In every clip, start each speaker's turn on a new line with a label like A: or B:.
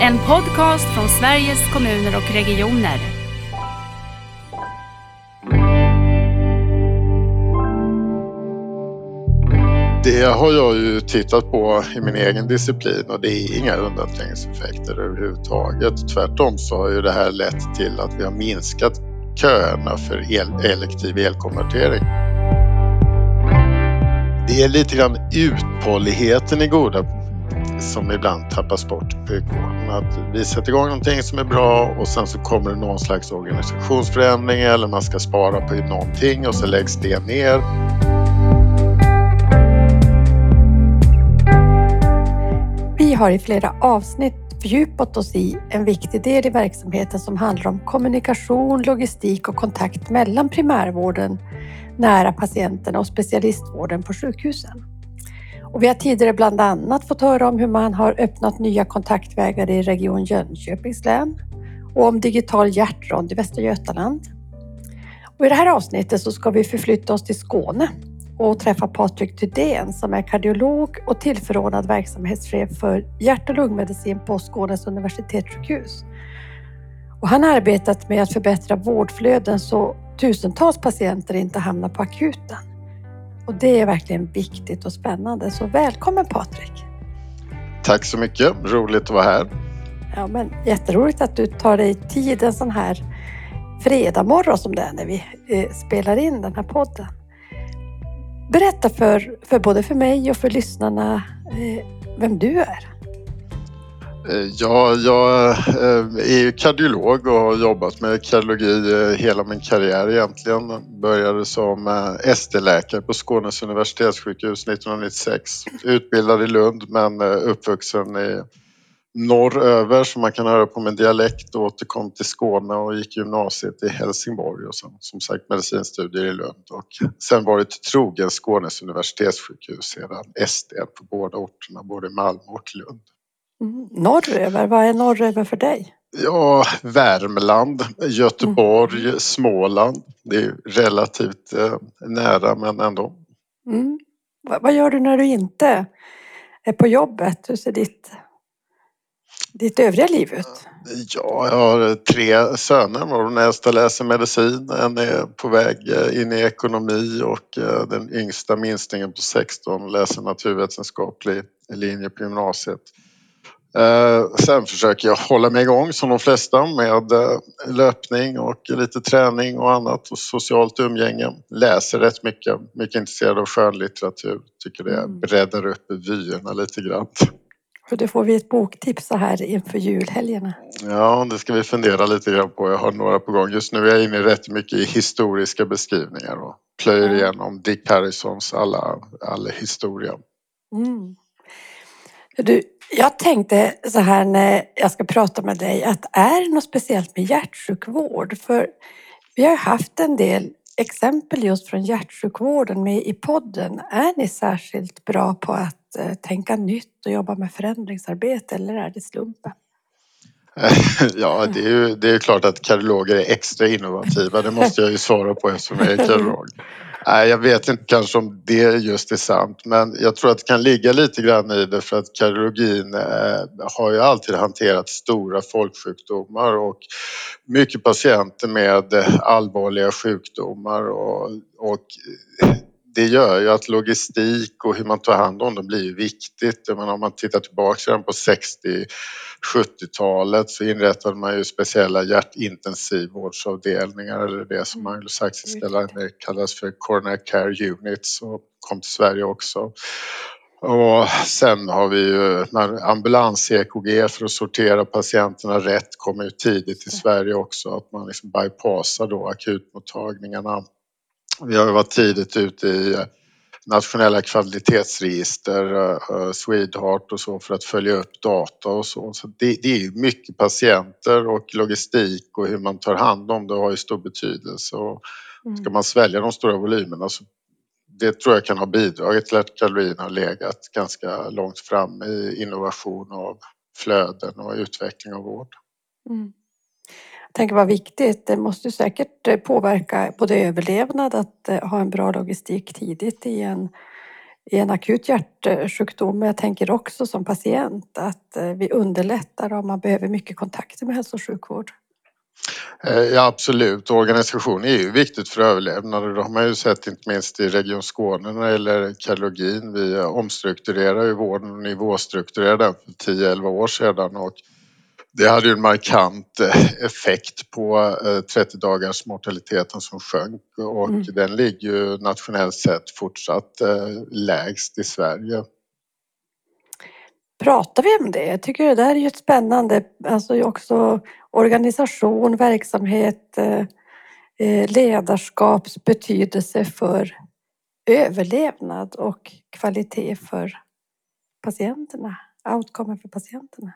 A: En podcast från Sveriges kommuner och regioner.
B: Det har jag ju tittat på i min egen disciplin och det är inga undanträngningseffekter överhuvudtaget. Tvärtom så har ju det här lett till att vi har minskat köerna för el elektiv elkonvertering. Det är lite grann uthålligheten i goda som ibland tappas bort i sjukvården. Att vi sätter igång någonting som är bra och sen så kommer det någon slags organisationsförändring eller man ska spara på någonting och så läggs det ner.
C: Vi har i flera avsnitt fördjupat oss i en viktig del i verksamheten som handlar om kommunikation, logistik och kontakt mellan primärvården nära patienterna och specialistvården på sjukhusen. Och vi har tidigare bland annat fått höra om hur man har öppnat nya kontaktvägar i Region Jönköpings län och om digital hjärtrond i Västra Götaland. Och I det här avsnittet så ska vi förflytta oss till Skåne och träffa Patrik Thydén som är kardiolog och tillförordnad verksamhetschef för hjärt och lungmedicin på Skånes universitetssjukhus. Och han har arbetat med att förbättra vårdflöden så tusentals patienter inte hamnar på akuten. Och det är verkligen viktigt och spännande. Så välkommen Patrik!
B: Tack så mycket, roligt att vara här.
C: Ja, men jätteroligt att du tar dig tid en sån här fredag morgon som det är när vi eh, spelar in den här podden. Berätta för, för både för mig och för lyssnarna eh, vem du är.
B: Eh, ja, jag eh, är ju kardiolog och har jobbat med kardiologi eh, hela min karriär egentligen. Började som ST-läkare på Skånes universitetssjukhus 1996. Utbildad i Lund men uppvuxen i norröver som man kan höra på min dialekt och återkom till Skåne och gick gymnasiet i Helsingborg och sen, som sagt medicinstudier i Lund och sen varit trogen Skånes universitetssjukhus sedan SD på båda orterna, både Malmö och Lund.
C: Norröver, vad är norröver för dig?
B: Ja, Värmland, Göteborg, mm. Småland. Det är relativt eh, nära men ändå.
C: Mm. Vad gör du när du inte är på jobbet? Hur ser ditt, ditt övriga liv ut?
B: Ja, jag har tre söner. Den äldsta läser medicin, en är på väg eh, in i ekonomi och eh, den yngsta minstingen på 16 läser naturvetenskaplig linje på gymnasiet. Eh, sen försöker jag hålla mig igång som de flesta med eh, löpning och lite träning och annat och socialt umgänge. Läser rätt mycket, mycket intresserad av skönlitteratur. Tycker det mm. breddar upp vyerna lite grann.
C: Och då får vi ett boktips så här inför julhelgerna.
B: Ja, det ska vi fundera lite grann på. Jag har några på gång. Just nu är jag inne rätt mycket i historiska beskrivningar och plöjer igenom Dick Harrisons alla, alla historia. Mm.
C: Du, jag tänkte så här när jag ska prata med dig att är det något speciellt med hjärtsjukvård? För vi har haft en del exempel just från hjärtsjukvården med i podden. Är ni särskilt bra på att eh, tänka nytt och jobba med förändringsarbete eller är det slumpen?
B: Ja, det är ju det är klart att kardiologer är extra innovativa. Det måste jag ju svara på eftersom jag är kardiolog. Nej, jag vet inte kanske om det just är sant men jag tror att det kan ligga lite grann i det för att kardiologin eh, har ju alltid hanterat stora folksjukdomar och mycket patienter med allvarliga sjukdomar och, och det gör ju att logistik och hur man tar hand om dem blir viktigt. Jag menar, om man tittar tillbaka redan på 60-70-talet så inrättade man ju speciella hjärtintensivvårdsavdelningar eller det som anglosaxiska länder kallas för coronary care units och kom till Sverige också. Och sen har vi ju ambulans-EKG för att sortera patienterna rätt kommer ju tidigt i Sverige också att man liksom bypassar då akutmottagningarna vi har varit tidigt ute i eh, nationella kvalitetsregister, uh, Swedheart och så för att följa upp data och så. så det, det är mycket patienter och logistik och hur man tar hand om det har ju stor betydelse. Och mm. ska man svälja de stora volymerna så det tror jag kan ha bidragit till att kalorierna har legat ganska långt fram i innovation av flöden och utveckling av vård. Mm
C: tänker vad viktigt. Det måste säkert eh, påverka både överlevnad att eh, ha en bra logistik tidigt i en, i en akut hjärtsjukdom. Men jag tänker också som patient att eh, vi underlättar om man behöver mycket kontakter med hälso och sjukvård.
B: Ja absolut, organisation är ju viktigt för överlevnad det har man ju sett inte minst i Region Skåne när det gäller kardiologin. Vi omstrukturerar ju vården och nivåstrukturerade den för 10-11 år sedan och det hade ju en markant eh, effekt på 30 eh, dagars mortaliteten som sjönk och mm. den ligger ju nationellt sett fortsatt lägst i Sverige.
C: Pratar vi om det? Jag tycker det där är ju ett spännande, alltså också organisation, verksamhet, eh, eh, ledarskaps betydelse för överlevnad och kvalitet för patienterna, outcome för patienterna.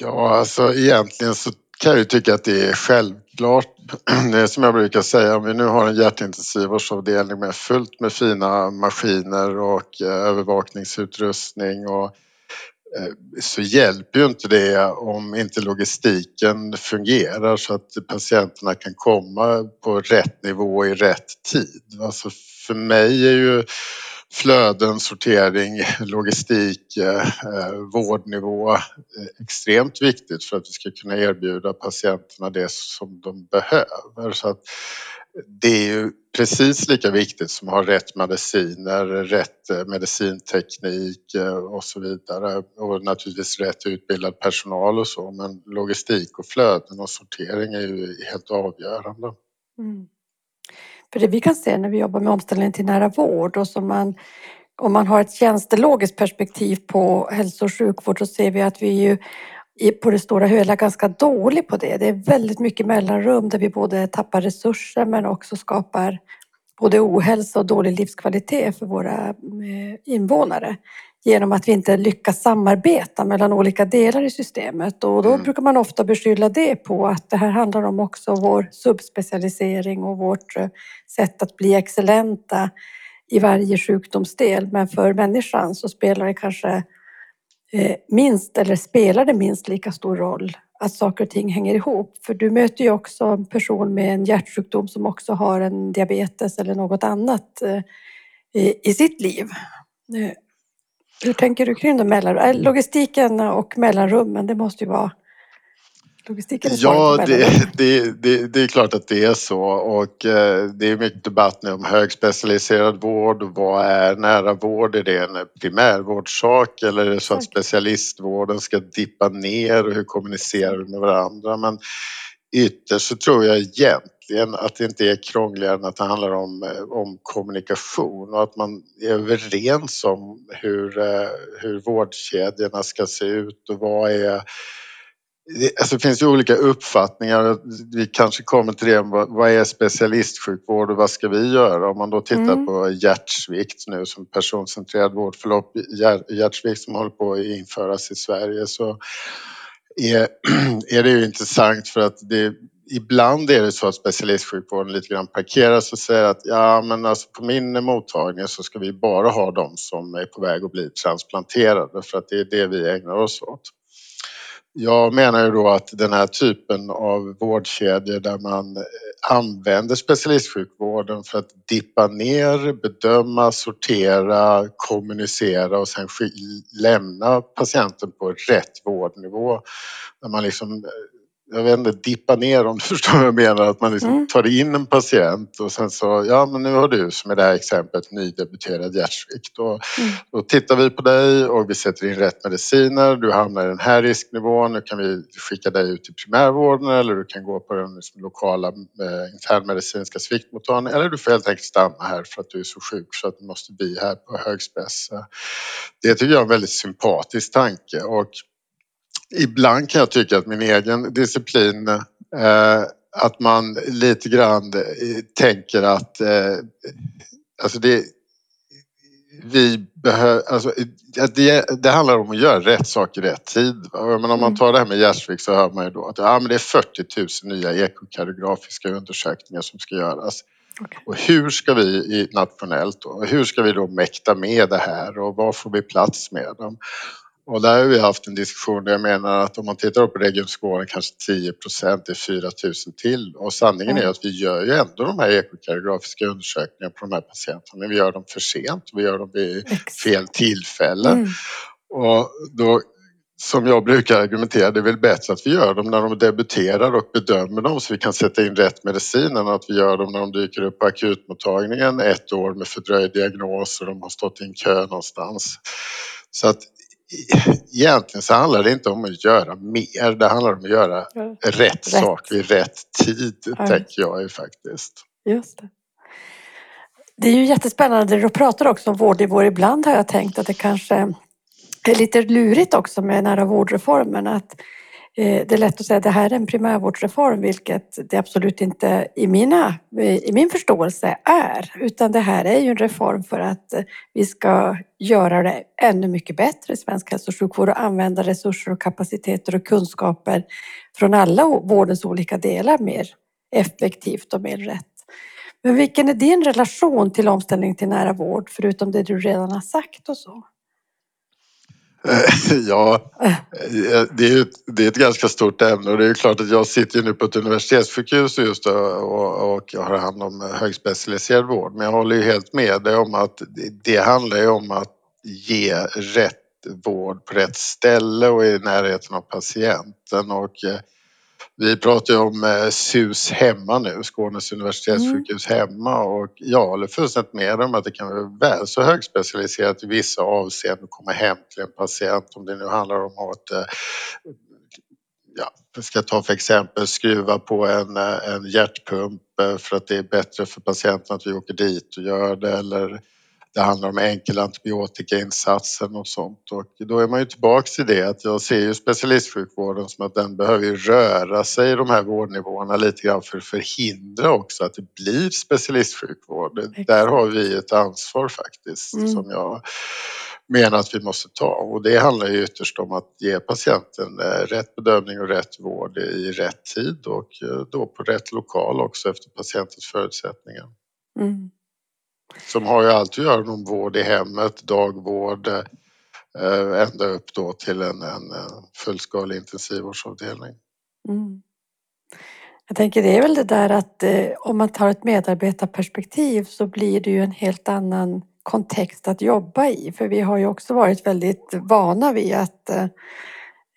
B: Ja, alltså egentligen så kan jag ju tycka att det är självklart. Det är som jag brukar säga, om vi nu har en hjärtintensivvårdsavdelning med fullt med fina maskiner och eh, övervakningsutrustning och eh, så hjälper ju inte det om inte logistiken fungerar så att patienterna kan komma på rätt nivå i rätt tid. Alltså för mig är ju flöden, sortering, logistik, eh, eh, vårdnivå eh, extremt viktigt för att vi ska kunna erbjuda patienterna det som de behöver. Så att det är ju precis lika viktigt som att ha rätt mediciner, rätt medicinteknik och så vidare och naturligtvis rätt utbildad personal och så men logistik och flöden och sortering är ju helt avgörande. Mm.
C: För det vi kan se när vi jobbar med omställningen till nära vård och som man om man har ett tjänstelogiskt perspektiv på hälso och sjukvård så ser vi att vi ju på det stora hela ganska dålig på det. Det är väldigt mycket mellanrum där vi både tappar resurser men också skapar både ohälsa och dålig livskvalitet för våra eh, invånare genom att vi inte lyckas samarbeta mellan olika delar i systemet och då mm. brukar man ofta beskylla det på att det här handlar om också vår subspecialisering och vårt eh, sätt att bli excellenta i varje sjukdomsdel. Men för människan så spelar det kanske Eh, minst, eller spelar det minst lika stor roll att saker och ting hänger ihop? För du möter ju också en person med en hjärtsjukdom som också har en diabetes eller något annat eh, i sitt liv. Hur tänker du kring det? Logistiken och mellanrummen, det måste ju vara
B: Logistiken ja, det, det, det, det, är klart att det är så och eh, det är mycket debatt nu om högspecialiserad vård. Vad är nära vård? Är det en primärvårdssak eller är det så att specialistvården ska dippa ner och hur kommunicerar vi med varandra? Men ytterst så tror jag egentligen att det inte är krångligare än att det handlar om, eh, om kommunikation och att man är överens om hur, eh, hur vårdkedjorna ska se ut och vad är Alltså det finns ju olika uppfattningar. Vi kanske kommer till det. Vad är specialistsjukvård och vad ska vi göra? Om man då tittar mm. på hjärtsvikt nu som personcentrerad vårdförlopp, hjärtsvikt som håller på att införas i Sverige så är, är det ju intressant för att det, ibland är det så att specialistsjukvården lite grann parkeras och säger att ja men alltså på min mottagning så ska vi bara ha de som är på väg att bli transplanterade för att det är det vi ägnar oss åt. Jag menar ju då att den här typen av vårdkedjor där man använder specialistsjukvården för att dippa ner, bedöma, sortera, kommunicera och sen lämna patienten på rätt vårdnivå. Där man liksom jag vet inte, dippa ner om du förstår vad jag menar. Att man liksom mm. tar in en patient och sen så, ja men nu har du som i det här exemplet nydebuterad hjärtsvikt. Och mm. Då tittar vi på dig och vi sätter in rätt mediciner. Du hamnar i den här risknivån. Nu kan vi skicka dig ut till primärvården eller du kan gå på den liksom lokala eh, internmedicinska sviktmottagningen. Eller du får helt enkelt stanna här för att du är så sjuk så att du måste bli här på högspec. Det tycker jag är en väldigt sympatisk tanke. Och ibland kan jag tycka att min egen disciplin eh, att man lite grann eh, tänker att eh, alltså det, vi behöver, alltså, det, det, handlar om att göra rätt sak i rätt tid. Men om man mm. tar det här med hjärtsvikt så hör man ju då att ja, men det är 40 000 nya ekokardiografiska undersökningar som ska göras. Okay. Och hur ska vi nationellt då, hur ska vi då mäkta med det här och var får vi plats med dem? Och där har vi haft en diskussion där jag menar att om man tittar på Region Skåne kanske 10 procent är 4 000 till och sanningen är
C: Mm.
B: att vi gör ju ändå de här ekokardiografiska undersökningarna på de här patienterna men vi gör dem för sent, vi gör dem vid fel tillfälle.
C: Mm.
B: Och då, som jag brukar argumentera, det är väl bättre att vi gör dem när de debuterar och bedömer dem så vi kan sätta in rätt medicin än att vi gör dem när de dyker upp på akutmottagningen ett år med fördröjd diagnos och de har stått i en kö någonstans. Så att egentligen så handlar det inte om att göra mer, det handlar om att göra
C: Ja,
B: rätt,
C: Rätt.
B: sak vid rätt tid,
C: Ja.
B: tänker jag ju faktiskt.
C: Just det. Det är ju jättespännande. Du pratar också om vårdnivåer. Ibland har jag tänkt att det kanske är lite lurigt också med nära vårdreformen. Att Eh, det är lätt att säga att det här är en primärvårdsreform, vilket det absolut inte i, mina, i min förståelse är. Utan det här är ju en reform för att vi ska göra det ännu mycket bättre i svensk hälso och sjukvård och använda resurser och kapaciteter och kunskaper från alla vårdens olika delar mer effektivt och mer rätt. Men vilken är din relation till omställning till nära vård, förutom det du redan har sagt och så?
B: Eh, ja, eh, det är, ett, det är ett ganska stort ämne och det är klart att jag sitter ju nu på ett universitetssjukhus just och, och jag har hand om eh, högspecialiserad vård. Men jag håller ju helt med dig om att det, handlar ju om att ge rätt vård på rätt ställe och i närheten av patienten. Och vi pratar ju om eh, SUS hemma nu, Skånes universitetssjukhus hemma. Och jag håller fullständigt med om att det kan vara väl så högspecialiserat i vissa avseenden att komma hem till en patient om det nu handlar om att eh, ja, jag ska ta för exempel skruva på en, eh, en hjärtpump för att det är bättre för patienten att vi åker dit och gör det eller det handlar om enkel antibiotikainsatser och sånt och då är man ju tillbaks till det att jag ser ju specialistsjukvården som att den behöver röra sig i de här vårdnivåerna lite grann för att förhindra också att det blir specialistsjukvård. Där har vi ett ansvar faktiskt
C: Mm.
B: som jag menar att vi måste ta och det handlar ju ytterst om att ge patienten eh, rätt bedömning och rätt vård i rätt tid och eh, då på rätt lokal också efter patientens förutsättningar.
C: Mm.
B: Som har ju allt att göra med vård i hemmet, dagvård, eh, ända upp då till en, en fullskalig intensivvårdsavdelning.
C: Mm. Jag tänker det är väl det där att eh, om man tar ett medarbetarperspektiv så blir det ju en helt annan kontext att jobba i. För vi har ju också varit väldigt vana vid att eh,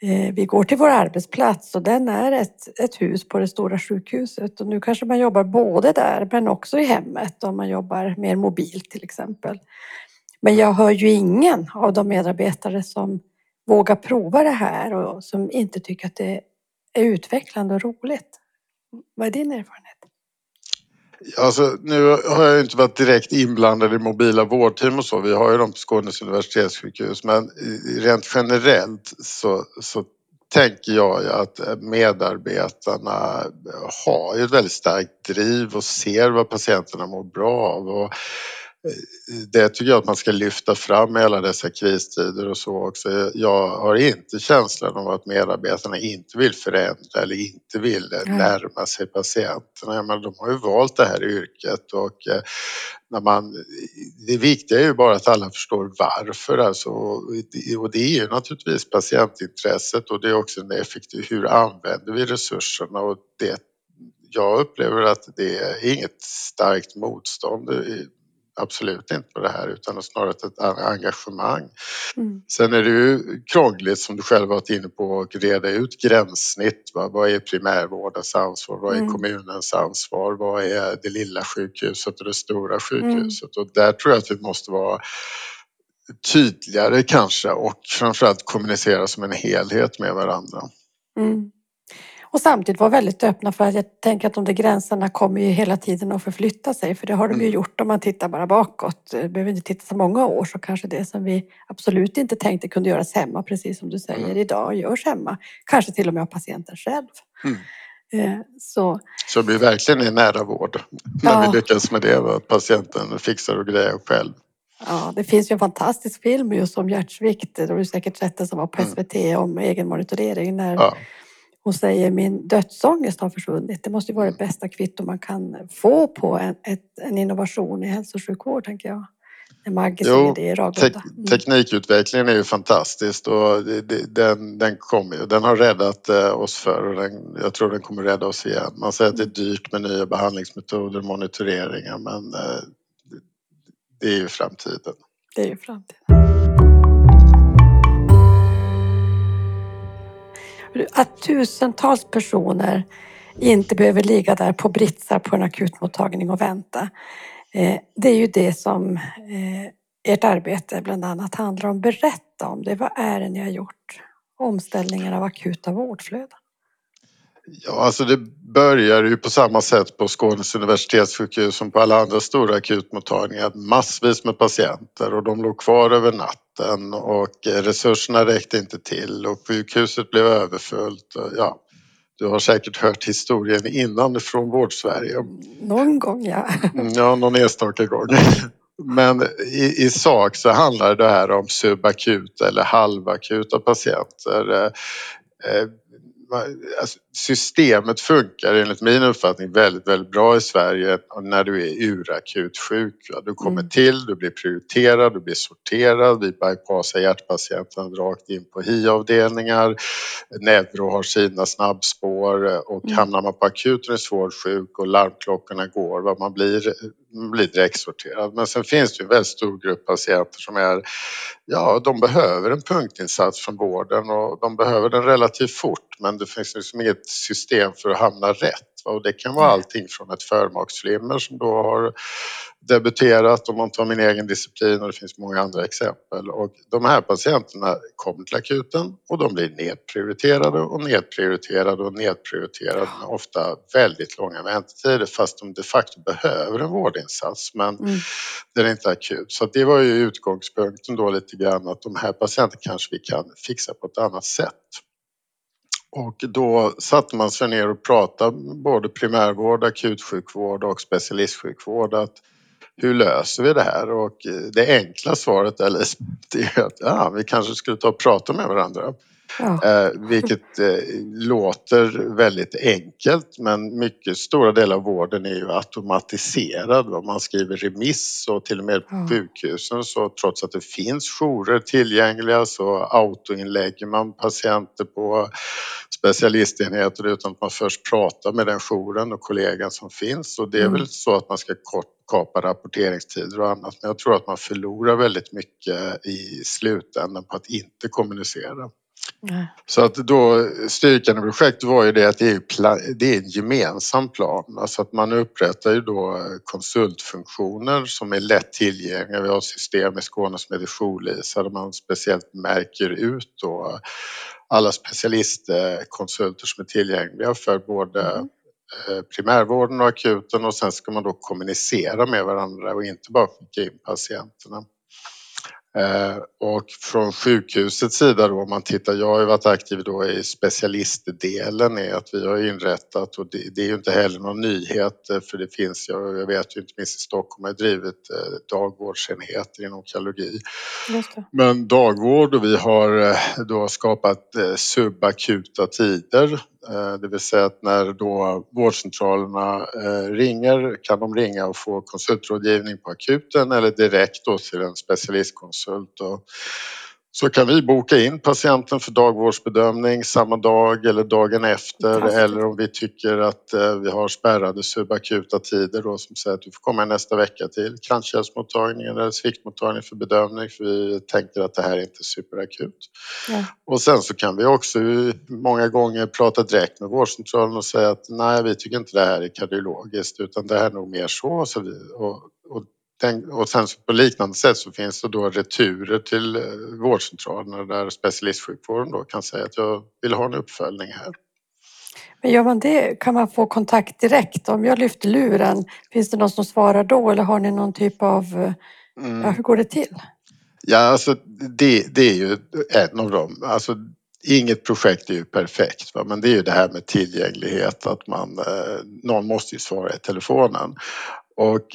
C: Eh, vi går till vår arbetsplats och den är ett, ett hus på det stora sjukhuset. Och nu kanske man jobbar både där men också i hemmet om man jobbar mer mobilt till exempel. Men jag hör ju ingen av de medarbetare som vågar prova det här och som inte tycker att det är utvecklande och roligt. Vad är din erfarenhet?
B: Alltså, nu har jag ju inte varit direkt inblandad i mobila vårdteam och så. Vi har ju dem på Skånes universitetssjukhus. Men rent generellt så, så tänker jag ju att medarbetarna har ju ett väldigt starkt driv och ser vad patienterna mår bra av. Och det tycker jag att man ska lyfta fram i alla dessa kristider och så också. Jag har inte känslan av att medarbetarna inte vill förändra eller inte vill närma sig patienterna. Menar, de har ju valt det här yrket och eh, när man, det viktiga är ju bara att alla förstår varför alltså, och det är ju naturligtvis patientintresset och det är också en effektiv, hur använder vi resurserna och det, jag upplever att det är inget starkt motstånd, absolut inte på det här utan snarare ett engagemang.
C: Mm.
B: Sen är det ju krångligt som du själv varit inne på att reda ut gränssnitt. Va? Vad är primärvårdens ansvar? Vad är
C: Mm.
B: kommunens ansvar? Vad är det lilla sjukhuset och det stora sjukhuset? Och där tror jag att vi måste vara tydligare kanske och framförallt kommunicera som en helhet med varandra.
C: Mm. Och samtidigt vara väldigt öppna för att jag tänker att de där gränserna kommer ju hela tiden att förflytta sig. För det har de ju
B: Mm.
C: gjort om man tittar bara bakåt. Eh, Behöver inte titta så många år så kanske det som vi absolut inte tänkte kunde göras hemma, precis som du säger,
B: Mm.
C: idag görs hemma. Kanske till och med av patienten själv.
B: Mm.
C: Eh, Så
B: Så det blir verkligen en nära vård när
C: Ja.
B: vi lyckas med det, att patienten fixar och grejer själv.
C: Ja, det finns ju en fantastisk film just om hjärtsvikt. Det du säkert sett som var på
B: Mm.
C: SVT om egenmonitorering. När
B: Ja.
C: Hon säger min dödsångest har försvunnit. Det måste ju vara det bästa kvitto man kan få på en, ett, en innovation i hälso och sjukvård, tänker jag. Maggie
B: Jo,
C: det i.
B: Tek
C: Mm.
B: teknikutvecklingen är ju fantastisk och det, det, den, den, kommer, ju- den har räddat eh, oss förr och den, jag tror den kommer rädda oss igen. Man säger att det är dyrt med nya behandlingsmetoder och monitoreringar men eh, det är ju framtiden.
C: Det är ju framtiden. Att tusentals personer inte behöver ligga där på britsar på en akutmottagning och vänta. Eh, det är ju det som eh, ert arbete bland annat handlar om. Berätta om det. Vad är det ni har gjort? Omställningen av akuta vårdflöden.
B: Ja, alltså det börjar ju på samma sätt på Skånes universitetssjukhus som på alla andra stora akutmottagningar. Massvis med patienter och de låg kvar över natten och eh, resurserna räckte inte till och sjukhuset blev överfullt. Ja, du har säkert hört historien innan från Vårdsverige.
C: Någon gång ja.
B: Mm, Ja, någon enstaka gång. Men i, i sak så handlar det här om subakuta eller halvakuta patienter. Eh, eh, alltså, Systemet funkar enligt min uppfattning väldigt, väldigt bra i Sverige när du är urakut sjuk. Du kommer
C: Mm.
B: till, du blir prioriterad, du blir sorterad. Vi bypassar hjärtpatienten rakt in på HI-avdelningar. Neuro har sina snabbspår eh, och
C: Mm.
B: hamnar man på akuten är svårt sjuk och larmklockorna går, va, man blir, man blir direktsorterad. Men sen finns det ju en väldigt stor grupp patienter som är, ja de behöver en punktinsats från vården och de behöver den relativt fort men det finns liksom inget system för att hamna rätt. Och det kan vara allting från ett förmaksflimmer som då har debuterat om man tar min egen disciplin och det finns många andra exempel. Och de här patienterna kommer till akuten och de blir nedprioriterade och nedprioriterade och nedprioriterade med ofta väldigt långa väntetider fast de de facto behöver en vårdinsats men
C: Mm.
B: den är inte akut. Så det var ju utgångspunkten då lite grann att de här patienterna kanske vi kan fixa på ett annat sätt. Och då satte man sig ner och pratade både primärvård, akutsjukvård och specialistsjukvård att hur löser vi det här? Och eh, det enkla svaret är det är att ja, vi kanske skulle ta och prata med varandra.
C: Ja.
B: Eh, vilket eh, låter väldigt enkelt men mycket stora delar av vården är ju automatiserad. va. Man skriver remiss och till och med på
C: Ja.
B: sjukhusen så trots att det finns jourer tillgängliga så autoinlägger man patienter på specialistenheter utan att man först pratar med den jouren och kollegan som finns och det är
C: Mm.
B: väl så att man ska kort kapa rapporteringstider och annat men jag tror att man förlorar väldigt mycket i slutändan på att inte kommunicera.
C: Nej.
B: Så att då styrkan i projektet var ju det att det är, det är en gemensam plan. Alltså att man upprättar ju då konsultfunktioner som är lätt tillgängliga. Vi har ett system i Skåne som heter Jourlisa där man speciellt märker ut då alla specialistkonsulter som är tillgängliga för både
C: Mm.
B: eh, primärvården och akuten och sen ska man då kommunicera med varandra och inte bara skicka in patienterna. Eh, Och från sjukhusets sida då om man tittar, jag har ju varit aktiv då i specialistdelen är att vi har inrättat och det, det är ju inte heller någon nyhet eh, för det finns, jag, jag vet ju inte minst i Stockholm har drivit eh, dagvårdsenheter inom
C: det.
B: Men dagvård och vi har då skapat subakuta tider. Det vill säga att när då vårdcentralerna ringer kan de ringa och få konsultrådgivning på akuten eller direkt då till en specialistkonsult. Och så kan vi boka in patienten för dagvårdsbedömning samma dag eller dagen efter eller om vi tycker att eh, vi har spärrade subakuta tider då som säger att du får komma nästa vecka till kranskärlsmottagningen eller sviktmottagning för bedömning för vi tänker att det här är inte superakut.
C: Ja.
B: Och sen så kan vi också många gånger prata direkt med vårdcentralen och säga att nej vi tycker inte det här är kardiologiskt utan det här är nog mer så. så vi, och, och, och sen på liknande sätt så finns det då returer till eh, vårdcentralerna där specialistsjukvården då kan säga att jag vill ha en uppföljning här.
C: Men gör man det kan man få kontakt direkt. Om jag lyfter luren, finns det någon som svarar då eller har ni någon typ av... eh,
B: Mm.
C: Ja, hur går det till?
B: Ja, alltså det, det är ju en av dem. Alltså, inget projekt är ju perfekt, va? men det är ju det här med tillgänglighet, att man, eh, någon måste ju svara i telefonen. Och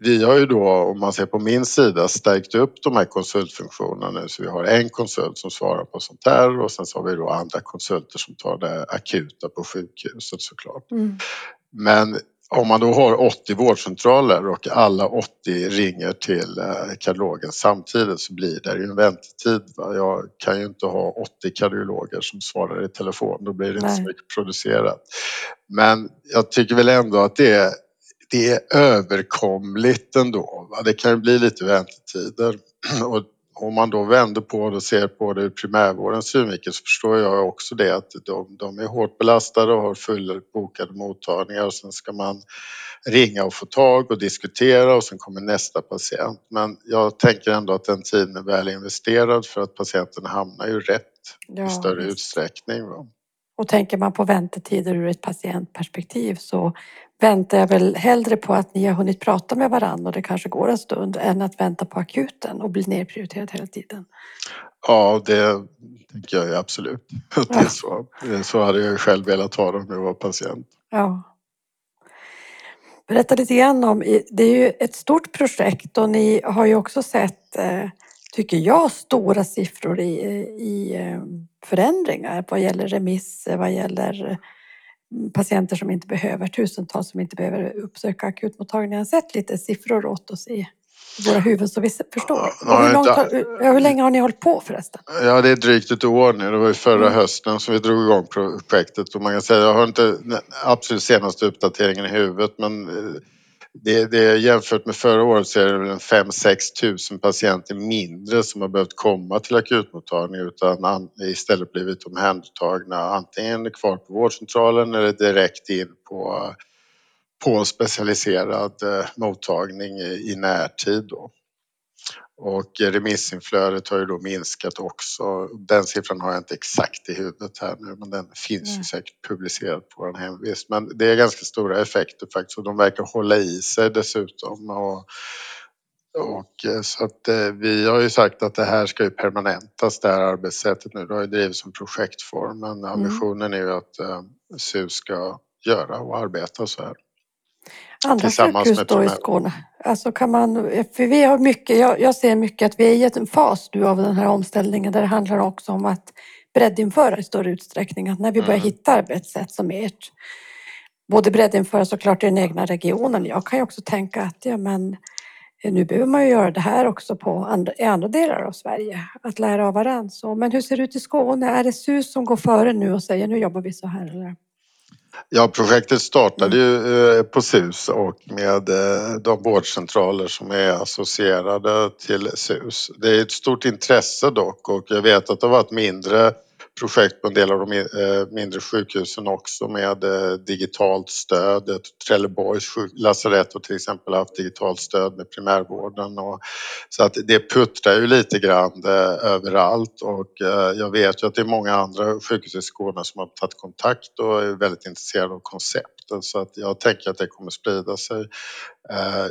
B: vi har ju då, om man ser på min sida, stärkt upp de här konsultfunktionerna nu så vi har en konsult som svarar på sånt här och sen så har vi då andra konsulter som tar det akuta på sjukhuset såklart.
C: Mm.
B: Men om man då har 80 vårdcentraler och alla 80 ringer till eh, kardiologen samtidigt så blir det ju en väntetid. Va? Jag kan ju inte ha 80 kardiologer som svarar i telefon, då blir det inte
C: Nej.
B: så mycket producerat. Men jag tycker väl ändå att det är, det är överkomligt ändå. Va? Det kan ju bli lite väntetider. Och om man då vänder på det och ser på det ur primärvårdens synvinkel så förstår jag också det att de, de är hårt belastade och har fullbokade mottagningar och sen ska man ringa och få tag och diskutera och sen kommer nästa patient. Men jag tänker ändå att den tiden är väl investerad för att patienten hamnar ju rätt
C: Ja,
B: i större
C: visst.
B: utsträckning. Va?
C: Och tänker man på väntetider ur ett patientperspektiv så väntar jag väl hellre på att ni har hunnit prata med varandra och det kanske går en stund än att vänta på akuten och bli nedprioriterad hela tiden.
B: Ja, det tänker jag absolut. Det är så. så hade jag själv velat ha det om jag var patient.
C: Ja. Berätta lite grann om, det är ju ett stort projekt och ni har ju också sett, eh, tycker jag, stora siffror i, i eh, förändringar vad gäller remisser, vad gäller patienter som inte behöver, tusentals som inte behöver uppsöka akutmottagningen. Jag har sett lite siffror åt oss i våra huvuden så vi förstår.
B: Ja,
C: hur, långt har, hur länge har ni hållit på förresten?
B: Ja, det är drygt ett år nu. Det var ju förra
C: Mm.
B: hösten som vi drog igång projektet och man kan säga, jag har inte den absolut senaste uppdateringen i huvudet men eh, det, det jämfört med förra året så är det väl 5-6 tusen patienter mindre som har behövt komma till akutmottagning utan istället blivit omhändertagna antingen kvar på vårdcentralen eller direkt in på, på specialiserad eh, mottagning i, i närtid. Då. Och remissinflödet har ju då minskat också. Den siffran har jag inte exakt i huvudet här nu men den finns ju
C: Nej.
B: säkert publicerad på vår hemvist. Men det är ganska stora effekter faktiskt och de verkar hålla i sig dessutom. Och, och eh, så att eh, vi har ju sagt att det här ska ju permanentas det här arbetssättet nu. Det har ju drivits som projektform men ambitionen är ju att eh, SUS ska göra och arbeta så här.
C: Andra sjukhus då i Skåne? Alltså kan man, för vi har mycket, jag, jag ser mycket att vi är i en fas nu av den här omställningen där det handlar också om att breddinföra i större utsträckning. Att när vi börjar
B: Mm.
C: hitta arbetssätt som ert, både breddinföra såklart i den egna regionen. Jag kan ju också tänka att ja, men, eh, nu behöver man ju göra det här också på andra, i andra delar av Sverige. Att lära av varandra. Så, men hur ser det ut i Skåne? Är det SUS som går före nu och säger nu jobbar vi så här? Eller?
B: Ja, projektet startade ju eh, på SUS och med eh, de vårdcentraler som är associerade till SUS. Det är ett stort intresse dock och jag vet att det har varit mindre projekt på en del av de eh, mindre sjukhusen också med eh, digitalt stöd. Trelleborgs lasarett har till exempel haft digitalt stöd med primärvården. Och, så att det puttrar ju lite grann eh, överallt och jag vet ju att det är många andra sjukhus i Skåne som har tagit kontakt och är väldigt intresserade av konceptet så att jag tänker att det kommer sprida sig.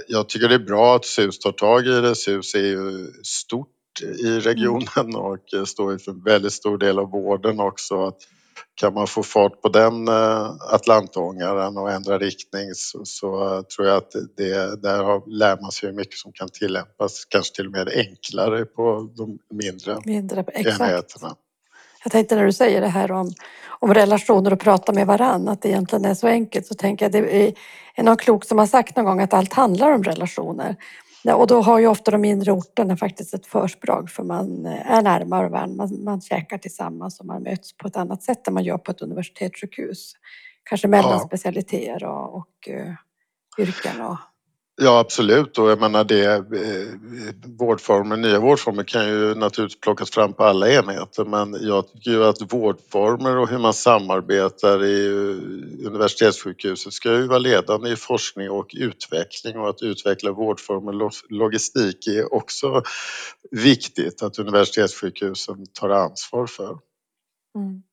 B: Jag tycker det är bra att SUS tar tag i det. SUS är ju stort i regionen och står för en väldigt stor del av vården också. Att kan man få fart på den eh, Atlantångaren och ändra riktning så, så tror jag att det, där har, lär man sig hur mycket som kan tillämpas, kanske till och med enklare på de mindre
C: Mindre, exakt.
B: enheterna.
C: Jag tänkte när du säger det här om, om relationer och prata med varann, att det egentligen är så enkelt, så tänker jag det är någon klok som har sagt någon gång att allt handlar om relationer. Och då har ju ofta de mindre orterna faktiskt ett försprång för man eh, är närmare varandra, man, man käkar tillsammans och man möts på ett annat sätt än man gör på ett universitetssjukhus. Kanske mellan
B: Ja.
C: specialiteter och, och uh, yrken. Och,
B: Ja absolut och jag menar det eh, vårdformer, nya vårdformer kan ju naturligtvis plockas fram på alla enheter men jag tycker ju att vårdformer och hur man samarbetar i eh, universitetssjukhuset ska ju vara ledande i forskning och utveckling och att utveckla vårdformer och logistik är också viktigt att universitetssjukhusen tar ansvar för.
C: Mm.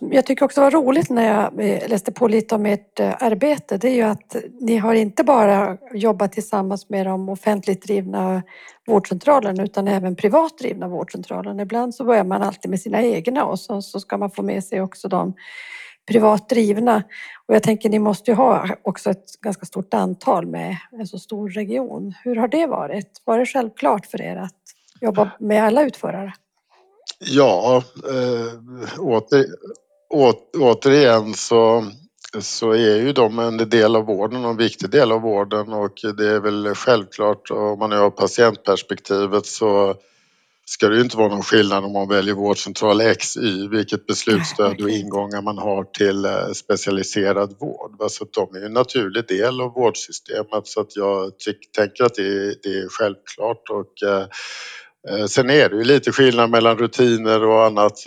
C: Jag tycker också det var roligt när jag eh, läste på lite om ert eh, arbete, det är ju att ni har inte bara jobbat tillsammans med de offentligt drivna vårdcentralerna utan även privat drivna vårdcentralerna. Ibland så börjar man alltid med sina egna och så, så ska man få med sig också de privat drivna. Och jag tänker ni måste ju ha också ett ganska stort antal med en så stor region. Hur har det varit? Var det självklart för er att jobba med alla utförare?
B: Ja, äh, åter, å, återigen så så är ju de en del av vården och en viktig del av vården och det är väl självklart om man nu har patientperspektivet så ska det ju inte vara någon skillnad om man väljer vårdcentral X, Y, vilket beslutsstöd och ingångar man har till eh, specialiserad vård. Så de är ju en naturlig del av vårdsystemet så att jag tänker att det är, det är självklart och eh, eh, Sen är det ju lite skillnad mellan rutiner och annat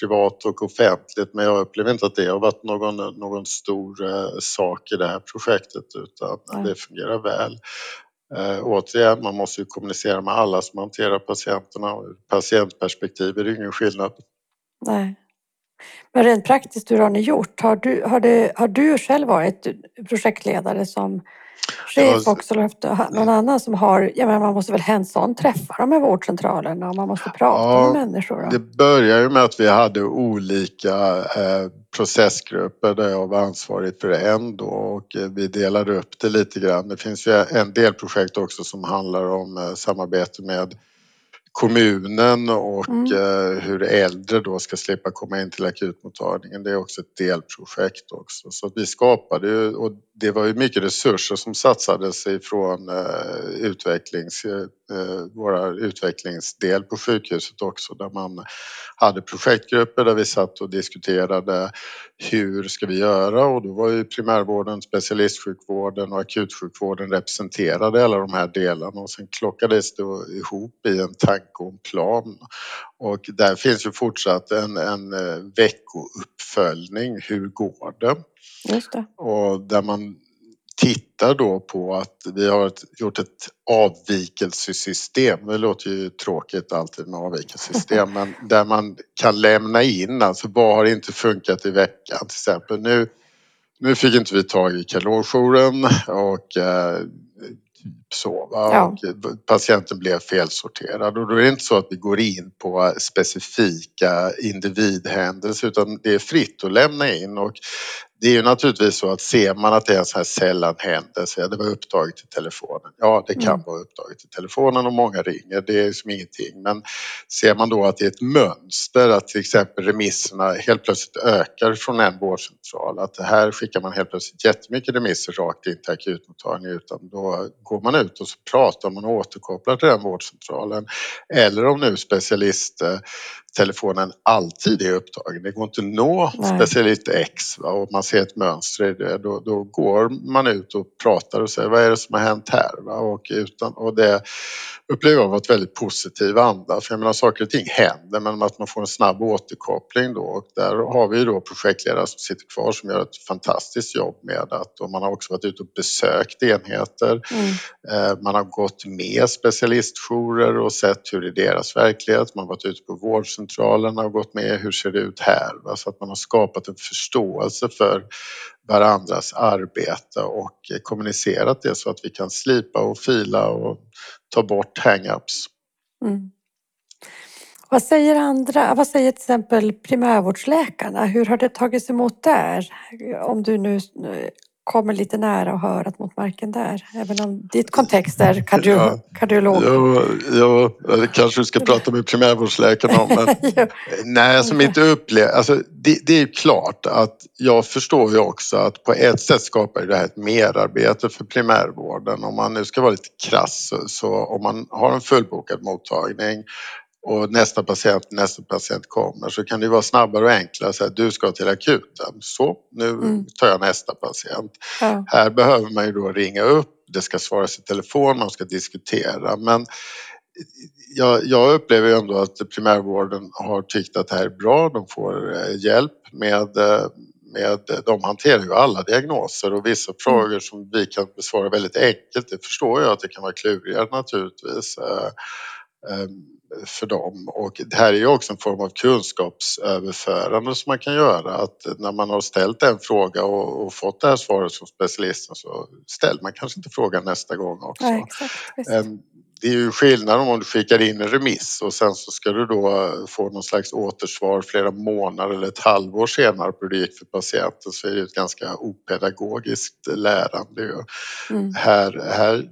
B: privat och offentligt men jag upplever inte att det har varit någon, någon stor sak i det här projektet utan mm. det fungerar väl. Eh, återigen, man måste ju kommunicera med alla som hanterar patienterna och ur patientperspektiv är det ingen skillnad.
C: Nej. Men rent praktiskt, hur har ni gjort? Har du, har det, har du själv varit projektledare som också eller haft någon annan som har, ja men man måste väl hands-on träffa de här vårdcentralerna och man måste prata ja, med människor? Då.
B: Det började ju med att vi hade olika eh, processgrupper där jag var ansvarig för en då och eh, vi delade upp det lite grann. Det finns ju en del projekt också som handlar om eh, samarbete med kommunen och mm. Eh, hur äldre då ska slippa komma in till akutmottagningen. Det är också ett delprojekt också. Så vi skapade ju, och det var ju mycket resurser som satsades ifrån eh, utvecklings, eh, våra utvecklingsdel på sjukhuset också där man hade projektgrupper där vi satt och diskuterade hur ska vi göra och då var ju primärvården, specialistsjukvården och akutsjukvården representerade alla de här delarna och sen klockades det ihop i en tanke och en plan. Och där finns ju fortsatt en, en eh, veckouppföljning. Hur går det?
C: Det.
B: Och där man tittar då på att vi har gjort ett avvikelsesystem. Det låter ju tråkigt alltid med avvikelsesystem men där man kan lämna in alltså vad har inte funkat i veckan till exempel. Nu, nu fick inte vi tag i kalorjouren och eh, så. Ja. Och patienten blev felsorterad och då är det inte så att vi går in på specifika individhändelser utan det är fritt att lämna in och det är ju naturligtvis så att ser man att det är en sån här sällan händelse, det var upptaget i telefonen. Ja, det kan mm. vara upptaget i telefonen och många ringer, det är som ingenting. Men ser man då att det är ett mönster, att till exempel remisserna helt plötsligt ökar från en vårdcentral, att här skickar man helt plötsligt jättemycket remisser rakt in till akutmottagningen, utan då går man ut och så pratar man och återkopplar till den vårdcentralen. Eller om nu specialist telefonen alltid är upptagen. Det går inte att nå Nej. specialist X va? och man ser ett mönster i det. Då, då, går man ut och pratar och säger vad är det som har hänt här? Va? Och, utan, och det upplever jag var ett väldigt positiv anda. För jag menar saker och ting händer men att man får en snabb återkoppling då och där har vi då projektledare som sitter kvar som gör ett fantastiskt jobb med att och man har också varit ute och besökt enheter. Mm. Eh, man har gått med specialistjourer och sett hur det är deras verklighet. Man har varit ute på vårdcentralerna och gått med hur ser det ut här? Va? Så att man har skapat en förståelse för varandras arbete och kommunicerat det så att vi kan slipa och fila och ta bort hang-ups. Mm.
C: Vad säger andra, vad säger till exempel primärvårdsläkarna? Hur har det tagits emot där? Om du nu kommer lite nära och hör att mot marken där. Även om ditt kontext är kardio ja, kardiolog.
B: Ja, ja, det kanske du ska prata med primärvårdsläkaren om. Men. Nej, alltså mitt upplev, alltså, det, det, är klart att jag förstår ju också att på ett sätt skapar det här ett merarbete för primärvården. Om man nu ska vara lite krass så om man har en fullbokad mottagning och nästa patient, nästa patient kommer så kan det vara snabbare och enklare att säga du ska till akuten. Så, nu mm. tar jag nästa patient. Ja. Här behöver man ju då ringa upp, det ska svaras i telefon, man ska diskutera men jag, jag upplever ju ändå att primärvården har tyckt att det här är bra, de får eh, hjälp med eh, med, de hanterar ju alla diagnoser och vissa mm. frågor som vi kan besvara väldigt enkelt, det förstår jag att det kan vara klurigare naturligtvis. För dem. Och det här är ju också en form av kunskapsöverförande som man kan göra. Att när man har ställt en fråga och, och fått det här svaret från specialisten så ställer man kanske inte frågan nästa gång också.
C: Ja, exakt,
B: ehm, det är ju skillnad om du skickar in en remiss och sen så ska du då få någon slags återsvar flera månader eller ett halvår senare på hur det gick för patienten så är det ett ganska opedagogiskt lärande. Mm. Här, här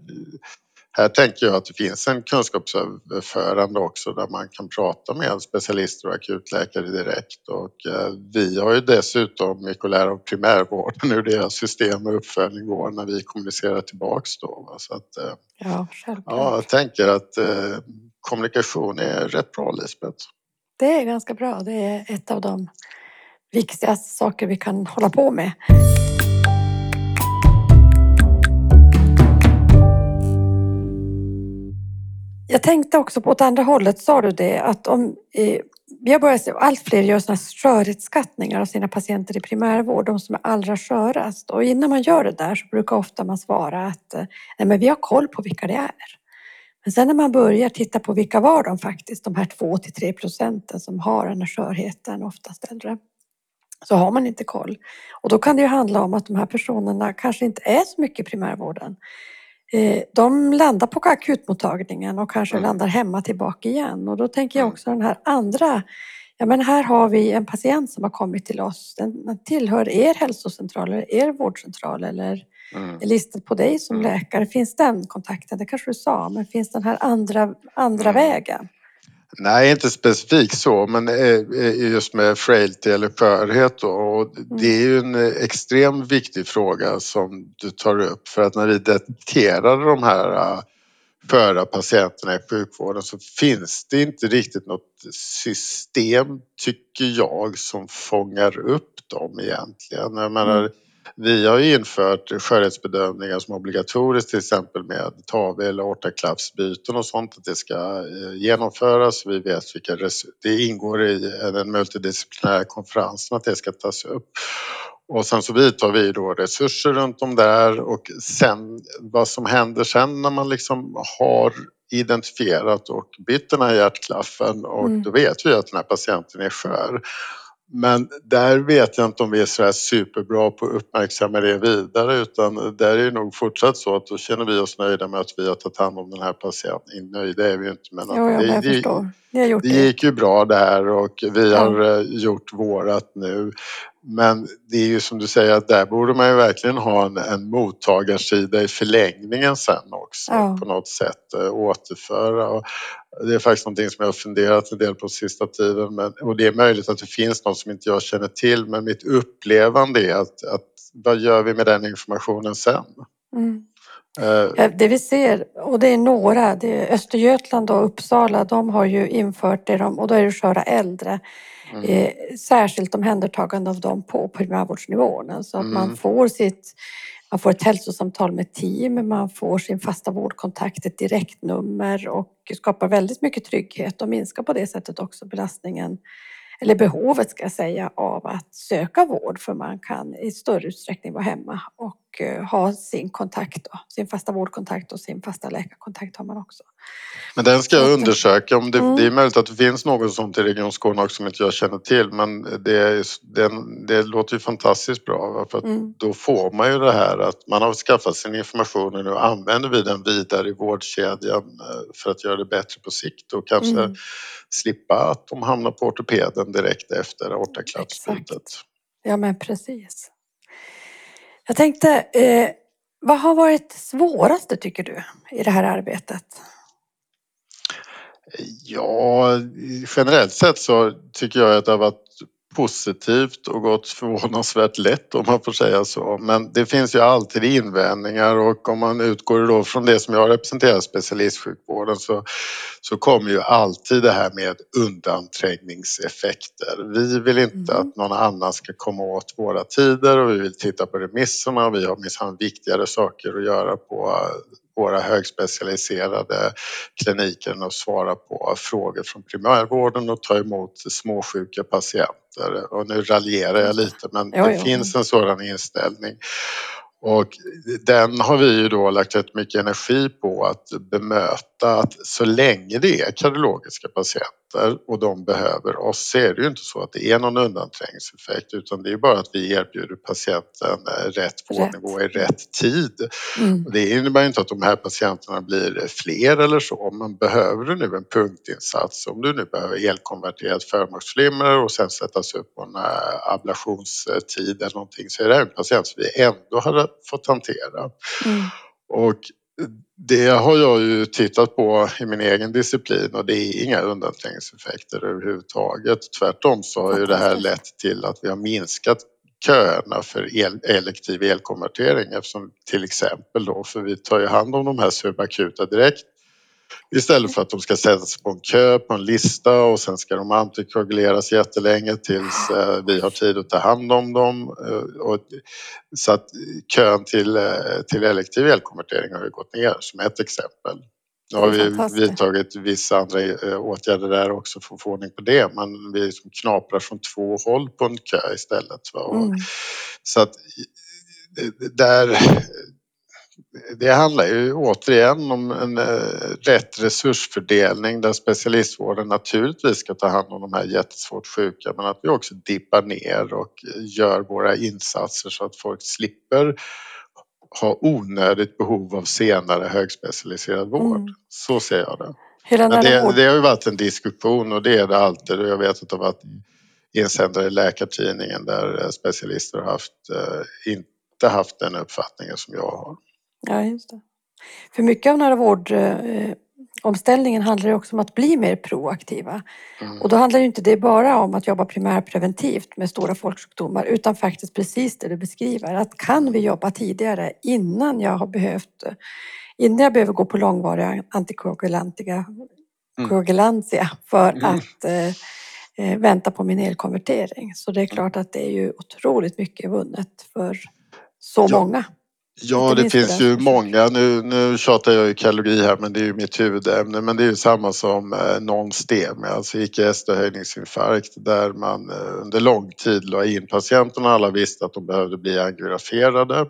B: här tänker jag att det finns en kunskapsöverförande också där man kan prata med specialister och akutläkare direkt och eh, vi har ju dessutom lära av primärvården hur deras system och uppföljning går när vi kommunicerar tillbaks då. Så att, eh,
C: Ja, självklart.
B: ja, jag tänker att eh, kommunikation är rätt bra Lisbeth.
C: Det är ganska bra. Det är ett av de viktigaste saker vi kan hålla på med. Jag tänkte också på åt andra hållet, sa du det, att om eh, vi har börjat se allt fler gör såna skörhetsskattningar av sina patienter i primärvård, de som är allra skörast. Och innan man gör det där så brukar ofta man svara att eh, nej, men vi har koll på vilka det är. Men sen när man börjar titta på vilka var de faktiskt, de här 2 till 3 procenten som har den här skörheten, oftast äldre, så har man inte koll. Och då kan det ju handla om att de här personerna kanske inte är så mycket i primärvården. Eh, De landar på akutmottagningen och kanske landar hemma tillbaka igen. Och då tänker jag också den här andra, ja men här har vi en patient som har kommit till oss. Den den tillhör er hälsocentral eller er vårdcentral eller
B: Mm.
C: är listad på dig som
B: Mm.
C: läkare. Finns den kontakten? Det kanske du sa, men finns den här andra, andra
B: Mm.
C: vägen?
B: Nej, inte specifikt så, men eh, eh, just med frailty eller skörhet då. Och det är ju en eh, extremt viktig fråga som du tar upp för att när vi detekterar de här sköra patienterna i sjukvården så finns det inte riktigt något system, tycker jag, som fångar upp dem egentligen. Jag menar, vi har infört skörhetsbedömningar som obligatoriskt till exempel med TAV eller aortaklaffsbyten och sånt att det ska eh, genomföras. Vi vet vilka det ingår i den multidisciplinära konferensen att det ska tas upp. Och sen så vidtar vi då resurser runt om där och sen vad som händer sen när man liksom har identifierat och bytt den här hjärtklaffen och
C: Mm.
B: då vet vi att den här patienten är skör. Men där vet jag inte om vi är så här superbra på att uppmärksamma det vidare utan där är det nog fortsatt så att då känner vi oss nöjda med att vi har tagit hand om den här patienten. Nöjda är vi ju inte men
C: Jo, ja,
B: det,
C: jag
B: det, det
C: det.
B: gick ju bra där och vi har eh, gjort vårat nu. Men det är ju som du säger att där borde man ju verkligen ha en, en mottagarsida i förlängningen sen också
C: Ja.
B: på något sätt eh, återföra. Och det är faktiskt någonting som jag har funderat en del på sista tiden men, och det är möjligt att det finns något som inte jag känner till men mitt upplevande är att, att vad gör vi med den informationen sen?
C: Mm.
B: Eh,
C: Det vi ser, och det är några, det är Östergötland och Uppsala, de har ju infört det de, och då är det sköra äldre.
B: Mm,
C: Eh, särskilt omhändertagande av dem på primärvårdsnivån. Alltså att man
B: Mm.
C: får sitt man får ett hälsosamtal med team, man får sin fasta vårdkontakt, ett direktnummer och skapar väldigt mycket trygghet och minskar på det sättet också belastningen, eller behovet ska jag säga, av att söka vård för man kan i större utsträckning vara hemma och eh, ha sin kontakt, då, sin fasta vårdkontakt och sin fasta läkarkontakt har man också.
B: Men den ska jag undersöka. Om det,
C: Mm.
B: det är möjligt att det finns något sånt i Region Skåne också som inte jag känner till. Men det, den, det låter ju fantastiskt bra. För
C: Mm.
B: då får man ju det här att man har skaffat sin information och nu använder vi den vidare i vårdkedjan eh, för att göra det bättre på sikt och kanske
C: Mm.
B: slippa att de hamnar på ortopeden direkt efter aortaklaffsbytet.
C: Exakt. Ja men precis. Jag tänkte, eh, vad har varit svåraste tycker du i det här arbetet?
B: Ja, generellt sett så tycker jag att det har varit positivt och gått förvånansvärt lätt om man får säga så. Men det finns ju alltid invändningar och om man utgår då från det som jag representerar, specialistsjukvården, så, så kommer ju alltid det här med undanträngningseffekter. Vi vill inte
C: Mm.
B: att någon annan ska komma åt våra tider och vi vill titta på remisserna och vi har minsann viktigare saker att göra på våra högspecialiserade kliniker att svara på frågor från primärvården och ta emot småsjuka patienter. Och nu raljerar jag lite men
C: Jo,
B: det
C: jo.
B: finns en sådan inställning. Och den har vi ju då lagt rätt mycket energi på att bemöta att så länge det är kardiologiska patienter och de behöver oss så är det ju inte så att det är någon undanträngningseffekt utan det är bara att vi erbjuder patienten eh, rätt vårdnivå i rätt tid.
C: Mm.
B: Det innebär inte att de här patienterna blir fler eller så, men behöver du nu en punktinsats, om du nu behöver elkonverterat förmaksflimmer och sen sättas upp på en eh, ablationstid eller någonting, så är det här en patient som vi ändå hade fått hantera.
C: Mm.
B: Och det har jag ju tittat på i min egen disciplin och det är inga undanträngningseffekter överhuvudtaget. Tvärtom så har ju det här lett till att vi har minskat köerna för el, elektiv elkonvertering eftersom till exempel då, för vi tar ju hand om de här subakuta direkt Istället för att de ska sättas på en kö på en lista och sen ska de antikoaguleras jättelänge tills eh, vi har tid att ta hand om dem. Eh, så att kön till, eh, till elektiv elkonvertering har ju gått ner som ett exempel. Nu har vi vidtagit vissa andra åtgärder där också för att få ordning på det men vi liksom knaprar från två håll på en kö istället. Mm. Så att där, det handlar ju återigen om en eh, rätt resursfördelning där specialistvården naturligtvis ska ta hand om de här jättesvårt sjuka men att vi också dippar ner och gör våra insatser så att folk slipper ha onödigt behov av senare högspecialiserad vård. Mm. Så ser jag det. Det, det har ju varit en diskussion och det är det alltid och jag vet att det har varit insändare i Läkartidningen där specialister har haft, eh, inte haft den uppfattningen som jag har.
C: Ja, just det. För mycket av nära vårdomställningen handlar det också om att bli mer proaktiva. Mm. Och då handlar inte det bara om att jobba primärpreventivt med stora folksjukdomar utan faktiskt precis det du beskriver. Att kan vi jobba tidigare innan jag har behövt innan jag behöver gå på långvariga antikoagulantia mm. för mm. att eh, eh, vänta på min elkonvertering. Så det är klart att det är ju otroligt mycket vunnet för så ja. många.
B: Ja, det finns ju många. Nu, nu tjatar jag ju kalori här, men det är ju mitt huvudämne. Men det är ju samma som eh, non-STEM, alltså icke-ST-höjningsinfarkt där man eh, under lång tid la in patienterna. Alla visste att de behövde bli angiograferade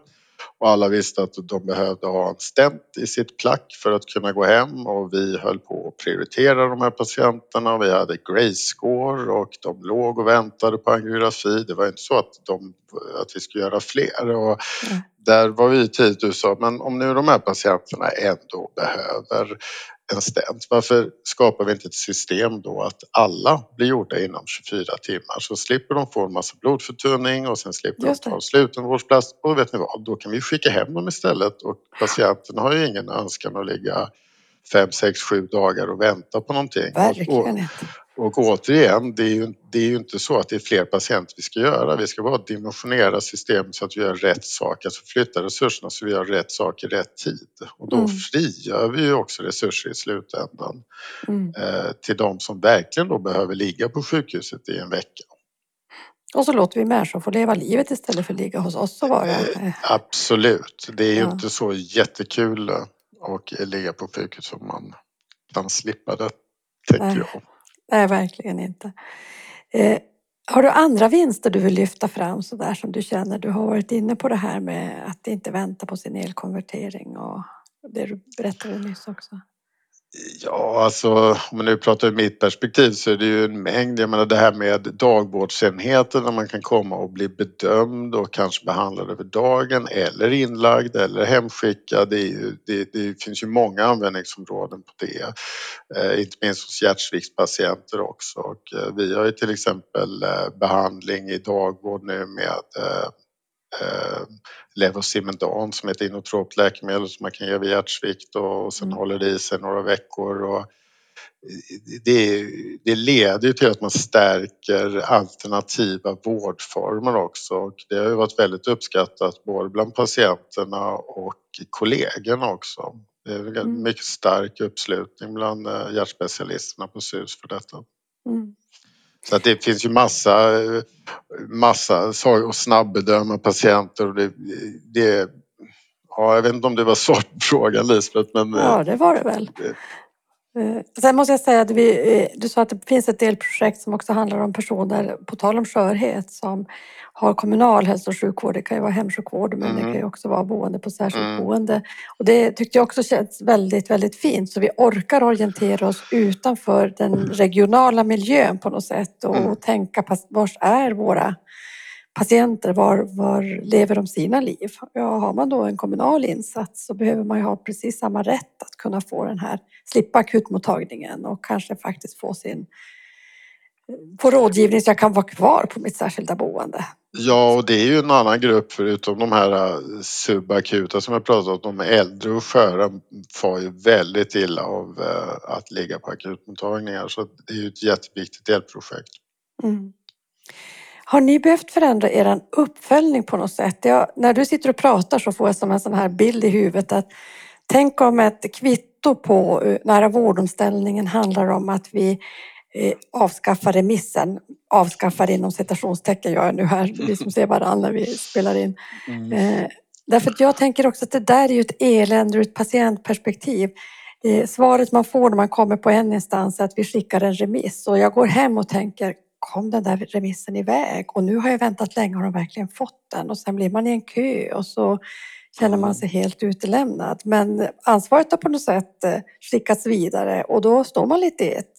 B: och alla visste att de behövde ha en stent i sitt plack för att kunna gå hem och vi höll på att prioritera de här patienterna. Vi hade Grace-score och de låg och väntade på angiografi. Det var inte så att, de, att vi skulle göra fler och. Där var vi tidigt och sa men om nu de här patienterna ändå behöver en stent. Varför skapar vi inte ett system då att alla blir gjorda inom 24 timmar? Så slipper de få en massa blodförtunning och sen slipper de ta slutenvårdsplats och vet ni vad, då kan vi skicka hem dem istället. Och patienten har ju ingen önskan att ligga fem, sex, sju dagar och vänta på någonting.
C: Verkligen
B: och, och återigen, det är, ju, det är ju inte så att det är fler patienter vi ska göra. Vi ska bara dimensionera systemet så att vi gör rätt sak, alltså flytta resurserna så vi gör rätt sak i rätt tid. Och då mm. frigör vi ju också resurser i slutändan mm. eh, till de som verkligen då behöver ligga på sjukhuset i en vecka.
C: Och så låter vi människor få leva livet istället för att ligga hos oss och vara... Eh,
B: absolut, det är ju ja. inte så jättekul att ligga på sjukhus om man kan slippa det, tänker Nej. jag.
C: Nej, verkligen inte. Eh, har du andra vinster du vill lyfta fram så där som du känner? Du har varit inne på det här med att inte vänta på sin elkonvertering och det du berättade nyss också.
B: Ja, alltså om man nu pratar ur mitt perspektiv så är det ju en mängd. Jag menar det här med dagvårdsenheter där man kan komma och bli bedömd och kanske behandlad över dagen eller inlagd eller hemskickad. Det, ju, det, det finns ju många användningsområden på det. Eh, inte minst hos hjärtsviktspatienter också. Och, eh, vi har ju till exempel eh, behandling i dagvård nu med eh, eh, Levosimendan som är ett inotropt läkemedel som man kan ge vid hjärtsvikt och sen mm. håller det i sig några veckor. Och det, det leder till att man stärker alternativa vårdformer också och det har ju varit väldigt uppskattat både bland patienterna och kollegorna också. Det är en mm. mycket stark uppslutning bland eh, hjärtspecialisterna på SUS för detta. Mm. Så att det finns ju massa, massa och snabbbedöma patienter och det, det Ja, jag vet inte om det var svar på frågan Lisbeth men...
C: Ja, det var det väl. Eh, sen måste jag säga att vi, eh, du sa att det finns ett delprojekt som också handlar om personer, på tal om skörhet, som har kommunal hälso och sjukvård. Det kan ju vara hemsjukvård men mm. det kan ju också vara boende på särskilt mm. boende. Och det tyckte jag också känns väldigt, väldigt fint. Så vi orkar orientera oss utanför den regionala miljön på något sätt och mm. tänka på var är våra patienter, var, var lever de sina liv? Ja, har man då en kommunal insats så behöver man ju ha precis samma rätt att kunna få den här, slippa akutmottagningen och kanske faktiskt få sin få rådgivning så jag kan vara kvar på mitt särskilda boende.
B: Ja, och det är ju en annan grupp förutom de här äh, subakuta som jag pratat om. De äldre och sköra far ju väldigt illa av äh, att ligga på akutmottagningar så det är ju ett jätteviktigt delprojekt. Mm.
C: Har ni behövt förändra er uppföljning på något sätt? Jag, när du sitter och pratar så får jag som en sån här bild i huvudet att tänk om ett kvitto på äh, nära vårdomställningen handlar om att vi Eh, avskaffa remissen. Avskaffar inom citationstecken gör jag nu här, vi som ser varandra när vi spelar in. Mm. Eh, därför att jag tänker också att det där är ju ett elände ur ett patientperspektiv. Eh, svaret man får när man kommer på en instans är att vi skickar en remiss och jag går hem och tänker kom den där remissen iväg och nu har jag väntat länge, har de verkligen fått den? Och sen blir man i en kö och så känner man sig helt utelämnad. Men ansvaret har på något sätt eh, skickats vidare och då står man lite i ett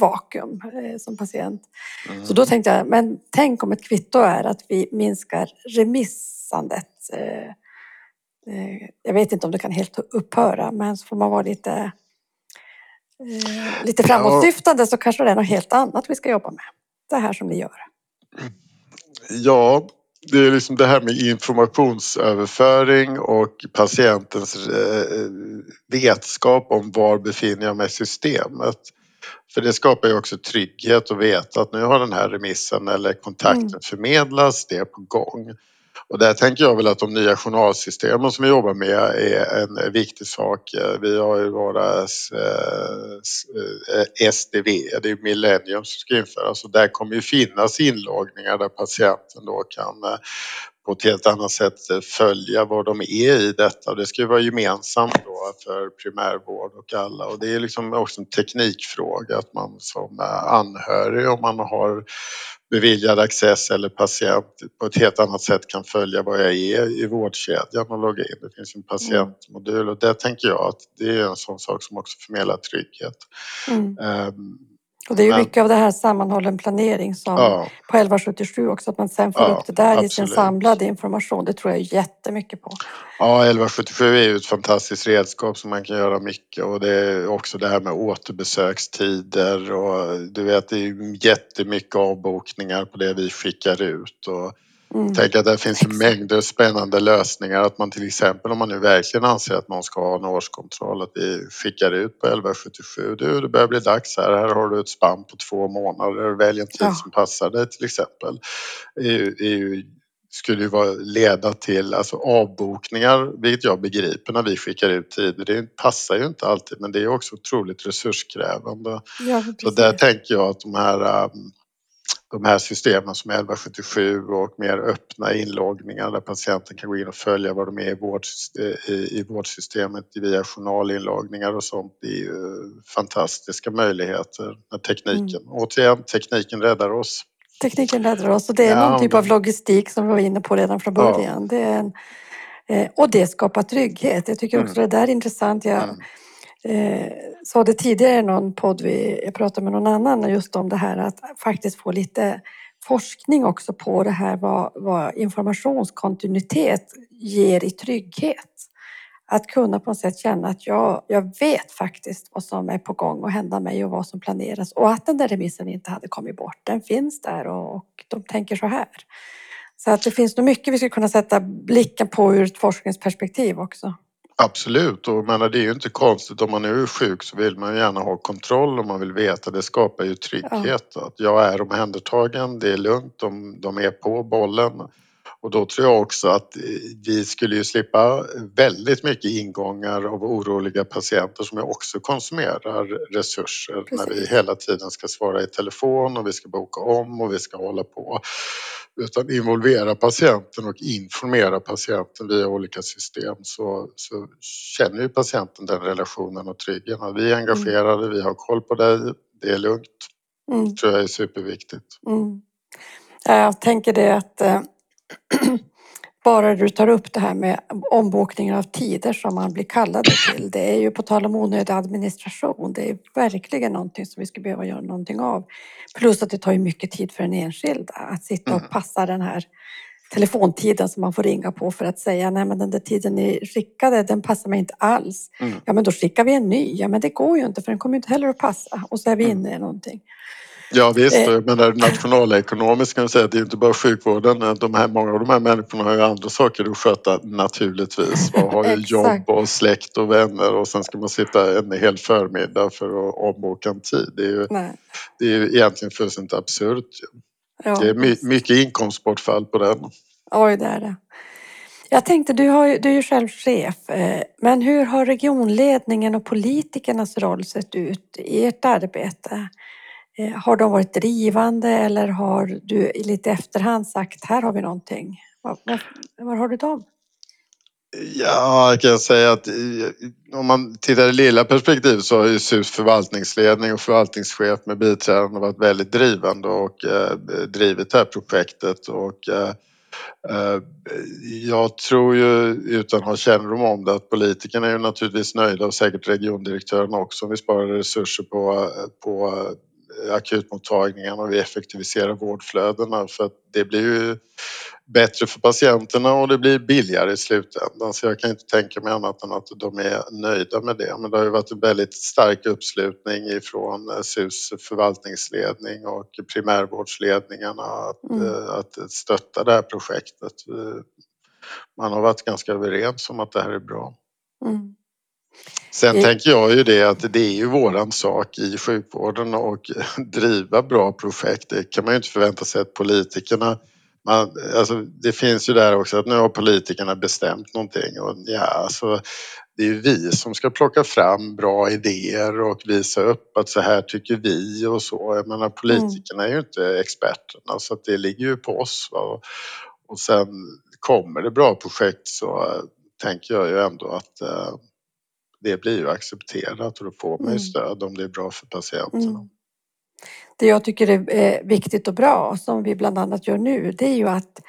C: vakuum eh, som patient. Mm. Så då tänkte jag, men tänk om ett kvitto är att vi minskar remissandet. Eh, jag vet inte om det kan helt upphöra, men så får man vara lite, lite framåtsyftande så kanske det är något helt annat vi ska jobba med. Det här som ni gör.
B: Ja, det är liksom det här med informationsöverföring och patientens eh, vetskap om var befinner jag mig i systemet. För det skapar ju också trygghet att veta att nu har den här remissen eller kontakten mm. förmedlats, det är på gång. Och där tänker jag väl att de nya journalsystemen som vi jobbar med är en viktig sak. Vi har ju våra eh, eh, SDV, det är Millennium som ska införas och där kommer ju finnas inloggningar där patienten då kan eh, på ett helt annat sätt följa var de är i detta. Det ska ju vara gemensamt då för primärvård och alla och det är liksom också en teknikfråga att man som anhörig om man har beviljad access eller patient på ett helt annat sätt kan följa vad jag är i vårdkedjan och logga in. Det finns en patientmodul och det tänker jag att det är en sån sak som också förmedlar trygghet. Mm.
C: Um, och det är ju Men, mycket av det här sammanhållen planering som ja. på 1177 också, att man sen får ja, upp det där absolut. i sin samlade information. Det tror jag jättemycket på.
B: Ja, 1177 är ju ett fantastiskt redskap som man kan göra mycket och det är också det här med återbesökstider och du vet det är ju jättemycket avbokningar på det vi skickar ut och Mm. Tänk att det finns en mängder spännande lösningar. Att man till exempel om man nu verkligen anser att någon ska ha en årskontroll att vi skickar ut på 1177. Du, det börjar bli dags här. Här har du ett spann på två månader. Välj en tid ja. som passar dig till exempel. Är ju, skulle ju vara, leda till alltså avbokningar, vilket jag begriper när vi skickar ut tider. Det passar ju inte alltid men det är också otroligt resurskrävande. Ja, Så där tänker jag att de här um, de här systemen som 1177 och mer öppna inloggningar där patienten kan gå in och följa vad de är i, vårdsystemet, i vårdsystemet via journalinloggningar och sånt. Det är ju fantastiska möjligheter med tekniken. Mm. Återigen, tekniken räddar oss.
C: Tekniken räddar oss och det är ja, någon typ av logistik som vi var inne på redan från början. Ja. Det en, eh, och det skapar trygghet. Jag tycker också mm. det där är intressant. Jag, mm eh, sa det tidigare i någon podd, vi, jag pratade med någon annan just om det här att faktiskt få lite forskning också på det här vad, vad informationskontinuitet ger i trygghet. Att kunna på något sätt känna att jag, jag vet faktiskt vad som är på gång att hända mig och vad som planeras och att den där remissen inte hade kommit bort. Den finns där och, och de tänker så här. Så att det finns nog mycket vi skulle kunna sätta blicken på ur ett forskningsperspektiv också.
B: Absolut, och menar, det är ju inte konstigt om man är sjuk så vill man gärna ha kontroll och man vill veta. Det skapar ju trygghet. Ja. Att jag är omhändertagen, det är lugnt, de, de är på bollen. Och då tror jag också att vi skulle ju slippa väldigt mycket ingångar av oroliga patienter som också konsumerar resurser Precis. när vi hela tiden ska svara i telefon och vi ska boka om och vi ska hålla på. Utan involvera patienten och informera patienten via olika system så, så känner ju patienten den relationen och tryggheten. Vi är engagerade, mm. vi har koll på dig, det är lugnt. Mm. Det tror jag är superviktigt. Mm.
C: Jag tänker det att eh, bara du tar upp det här med ombokningen av tider som man blir kallade till. Det är ju på tal om onödig administration. Det är verkligen någonting som vi skulle behöva göra någonting av. Plus att det tar ju mycket tid för den enskilda att sitta och mm. passa den här telefontiden som man får ringa på för att säga nej men den där tiden ni skickade den passar mig inte alls. Mm. Ja men då skickar vi en ny. Ja men det går ju inte för den kommer inte heller att passa och så är vi mm. inne i någonting.
B: Ja visst, eh. men det nationalekonomiskt kan jag säga att det är inte bara sjukvården. De här, många av de här människorna har ju andra saker att sköta naturligtvis. Man har ju jobb och släkt och vänner och sen ska man sitta en hel förmiddag för att omboka en tid. Det är ju, det är ju egentligen fullständigt absurt. Ja, det är my, mycket inkomstbortfall på den.
C: Oj, det är det. Jag tänkte, du, har, du är ju själv chef, eh, men hur har regionledningen och politikernas roll sett ut i ert arbete? Eh, har de varit drivande eller har du lite efterhand sagt här har vi någonting? Var, var, var har du dem?
B: Ja, jag kan säga att om man tittar i lilla perspektiv så har ju SUS förvaltningsledning och förvaltningschef med biträdande varit väldigt drivande och eh, drivit det här projektet och eh, Eh, jag tror ju utan att ha kännedom om det att politikerna är ju naturligtvis nöjda och säkert regiondirektören också om vi sparar resurser på, eh, på eh, akutmottagningen och vi effektiviserar vårdflödena för att det blir ju bättre för patienterna och det blir billigare i slutändan. Så jag kan inte tänka mig annat än att de är nöjda med det. Men det har ju varit en väldigt stark uppslutning ifrån SUS förvaltningsledning och primärvårdsledningarna att, mm. Eh, att stötta det här projektet. Man har varit ganska överens om att det här är bra. Mm. Sen mm. tänker jag ju det att det är ju våran sak i sjukvården och driva bra projekt. Det kan man ju inte förvänta sig att politikerna man, alltså, det finns ju där också att nu har politikerna bestämt någonting och ja, alltså, det är ju vi som ska plocka fram bra idéer och visa upp att så här tycker vi och så. Jag menar politikerna är ju inte experterna så att det ligger ju på oss. Va? Och sen kommer det bra projekt så tänker jag ju ändå att uh, det blir ju accepterat och då får man ju mm. stöd om det är bra för patienterna. Mm.
C: Det jag tycker är viktigt och bra, som vi bland annat gör nu, det är ju att,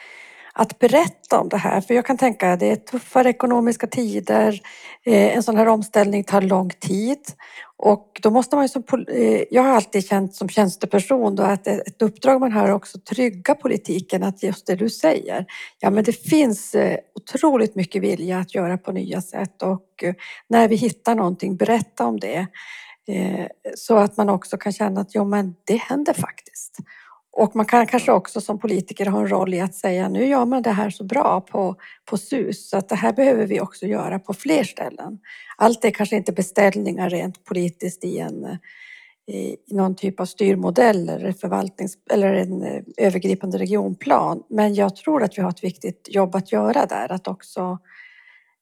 C: att berätta om det här. För jag kan tänka att det är tuffare ekonomiska tider, eh, en sån här omställning tar lång tid och då måste man ju som, eh, jag har alltid känt som tjänsteperson då att ett uppdrag man har också trygga politiken, att just det du säger, ja men det finns eh, otroligt mycket vilja att göra på nya sätt och när vi hittar någonting, berätta om det. Så att man också kan känna att jo, men det händer faktiskt. Och man kan kanske också som politiker ha en roll i att säga nu gör man det här så bra på, på SUS så att det här behöver vi också göra på fler ställen. Allt är kanske inte beställningar rent politiskt i en i någon typ av styrmodell eller, förvaltnings, eller en eh, övergripande regionplan. Men jag tror att vi har ett viktigt jobb att göra där, att också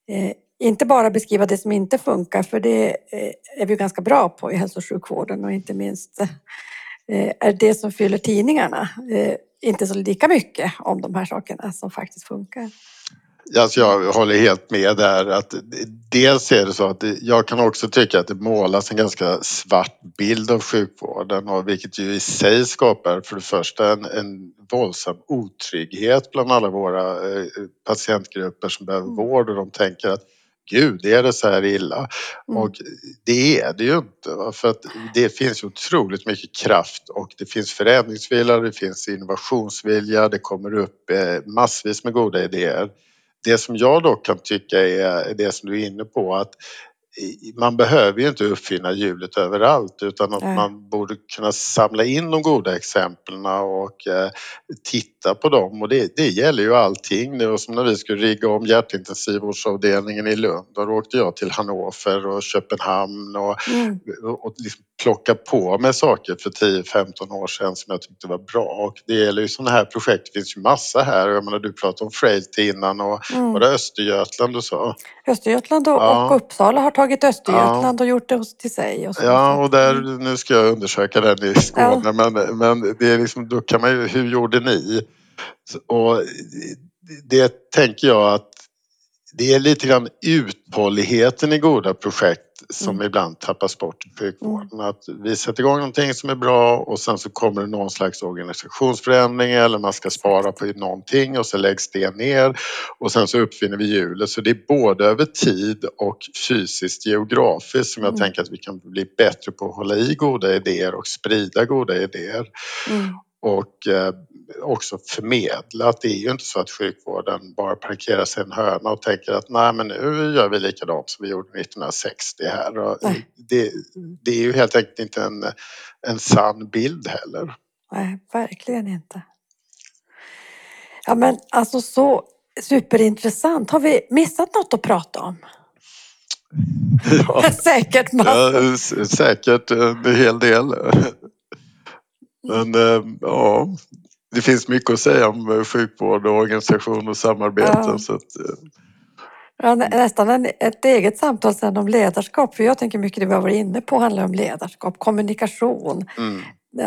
C: eh, inte bara beskriva det som inte funkar, för det eh, är vi ganska bra på i hälso och sjukvården och inte minst eh, är det som fyller tidningarna eh, inte så lika mycket om de här sakerna som faktiskt funkar.
B: Alltså jag håller helt med där att dels är det så att jag kan också tycka att det målas en ganska svart bild av sjukvården och vilket ju i sig skapar för det första en, en våldsam otrygghet bland alla våra patientgrupper som behöver mm. vård och de tänker att gud, är det så här illa? Mm. Och det är det ju inte. Va? För att det finns otroligt mycket kraft och det finns förändringsvilja, det finns innovationsvilja, det kommer upp eh, massvis med goda idéer. Det som jag dock kan tycka är det som du är inne på att man behöver ju inte uppfinna hjulet överallt utan att man borde kunna samla in de goda exemplen och eh, titta på dem och det, det gäller ju allting. Det var som när vi skulle rigga om hjärtintensivvårdsavdelningen i Lund. Då åkte jag till Hannover och Köpenhamn och, mm. och liksom plocka på med saker för 10-15 år sedan som jag tyckte var bra och det gäller ju sådana här projekt, det finns ju massa här. Jag menar du pratade om Frailty innan och mm. var det Östergötland du sa?
C: Östergötland och, ja. och Uppsala har tagit Östergötland ja. och gjort det till sig. Och.
B: Ja, och där, nu ska jag undersöka den i Skåne, ja. men, men det är liksom, då kan man ju, hur gjorde ni? Och det tänker jag att det är lite grann uthålligheten i goda projekt som mm. ibland tappas bort i sjukvården. Mm. Att vi sätter igång någonting som är bra och sen så kommer det någon slags organisationsförändring eller man ska spara på någonting och så läggs det ner och sen så uppfinner vi hjulet. Så det är både över tid och fysiskt geografiskt som jag mm. tänker att vi kan bli bättre på att hålla i goda idéer och sprida goda idéer. Mm. Och eh, också förmedla att det är ju inte så att sjukvården bara parkerar sig i en hörna och tänker att nej men nu gör vi likadant som vi gjorde 1960 här. Det, det är ju helt enkelt inte en, en sann bild heller.
C: Nej, verkligen inte. Ja men alltså så superintressant. Har vi missat något att prata om?
B: Ja.
C: Säkert
B: Ja,
C: massor.
B: säkert en hel del. Men eh, ja, det finns mycket att säga om eh, sjukvård och organisation och samarbete.
C: Ja.
B: Så att, eh,
C: Ja, nä- nästan en, ett eget samtal sen om ledarskap. För jag tänker mycket det vi har varit inne på handlar om ledarskap, kommunikation.
B: mm,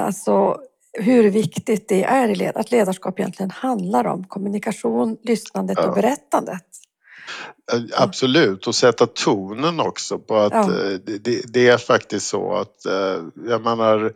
C: Alltså hur viktigt det är att ledarskap egentligen handlar om kommunikation, lyssnandet
B: Ja.
C: och berättandet.
B: absolut, och sätta tonen också på att
C: Ja.
B: det, det, är faktiskt så att jag menar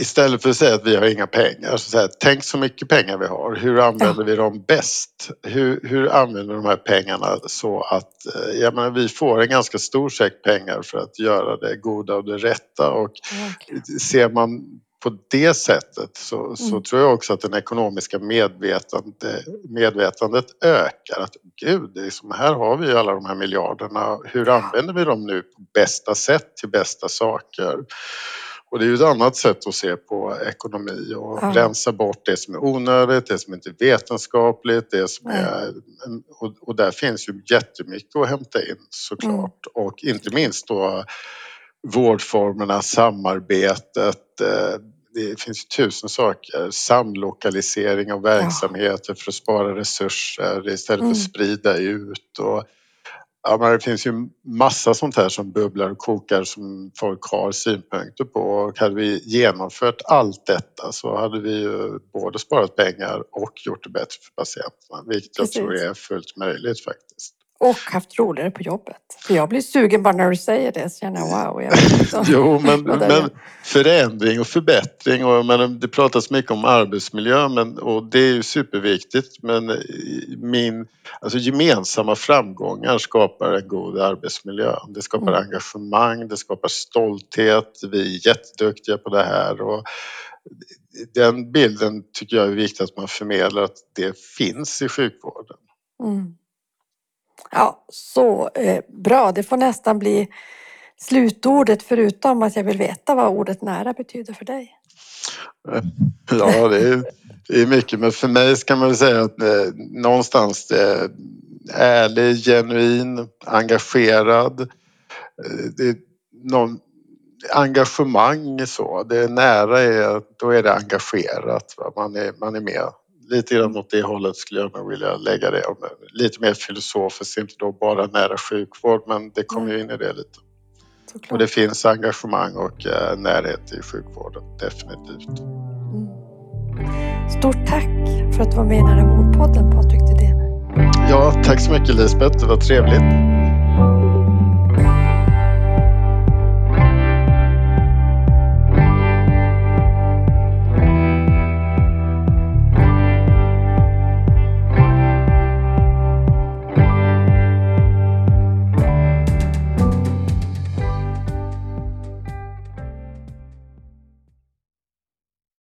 B: Istället för att säga att vi har inga pengar, så säga, tänk så mycket pengar vi har. Hur använder vi dem bäst? Hur, hur använder vi de här pengarna så att eh, jag menar, vi får en ganska stor säck pengar för att göra det goda och det rätta och
C: Verkligen.
B: ser man på det sättet så, så
C: Mm.
B: tror jag också att den ekonomiska medvetande, medvetandet ökar. Att gud, det är som, här har vi alla de här miljarderna. Hur använder vi dem nu på bästa sätt till bästa saker? Och det är ju ett annat sätt att se på ekonomi och
C: Ja.
B: rensa bort det som är onödigt, det som inte är vetenskapligt, det som
C: Nej.
B: är... Och, och där finns ju jättemycket att hämta in såklart.
C: Mm.
B: Och inte minst då vårdformerna, samarbetet. eh, Det finns tusen saker. Samlokalisering av verksamheter för att spara resurser istället för
C: Mm.
B: att sprida ut. Och, ja, men det finns ju massa sånt här som bubblar och kokar som folk har synpunkter på. Och hade vi genomfört allt detta så hade vi ju både sparat pengar och gjort det bättre för patienterna. Vilket jag
C: Precis.
B: tror är fullt möjligt faktiskt.
C: Och haft roligare på jobbet. För jag blir sugen bara när du säger det. Så känner jag wow. Jag
B: Jo, men, men förändring och förbättring och men det pratas mycket om arbetsmiljö men, och det är ju superviktigt men i- min, alltså gemensamma framgångar skapar en god arbetsmiljö. Det skapar
C: Mm.
B: engagemang, det skapar stolthet, vi är jätteduktiga på det här och den bilden tycker jag är viktigt att man förmedlar att det finns i sjukvården.
C: Mm. Ja, så eh, bra. Det får nästan bli slutordet förutom att jag vill veta vad ordet nära betyder för dig.
B: Eh, ja, det är, det är mycket. Men för mig ska man väl säga att eh, någonstans det är ärlig, genuin, engagerad. Eh, Det är någon, engagemang så. Det är nära, är, då är det engagerat. Va? Man, är, man är med. Lite grann åt det hållet skulle jag nog vilja lägga det. Lite mer filosofiskt, inte då bara nära sjukvård men det kommer ju in i det lite. Och
C: Såklart.
B: det finns engagemang och eh, närhet i sjukvården, definitivt.
C: Mm. Stort tack för att du var med i Nära vårdpodden Patrik Thedéen.
B: Ja, tack så mycket Lisbeth. Det var trevligt.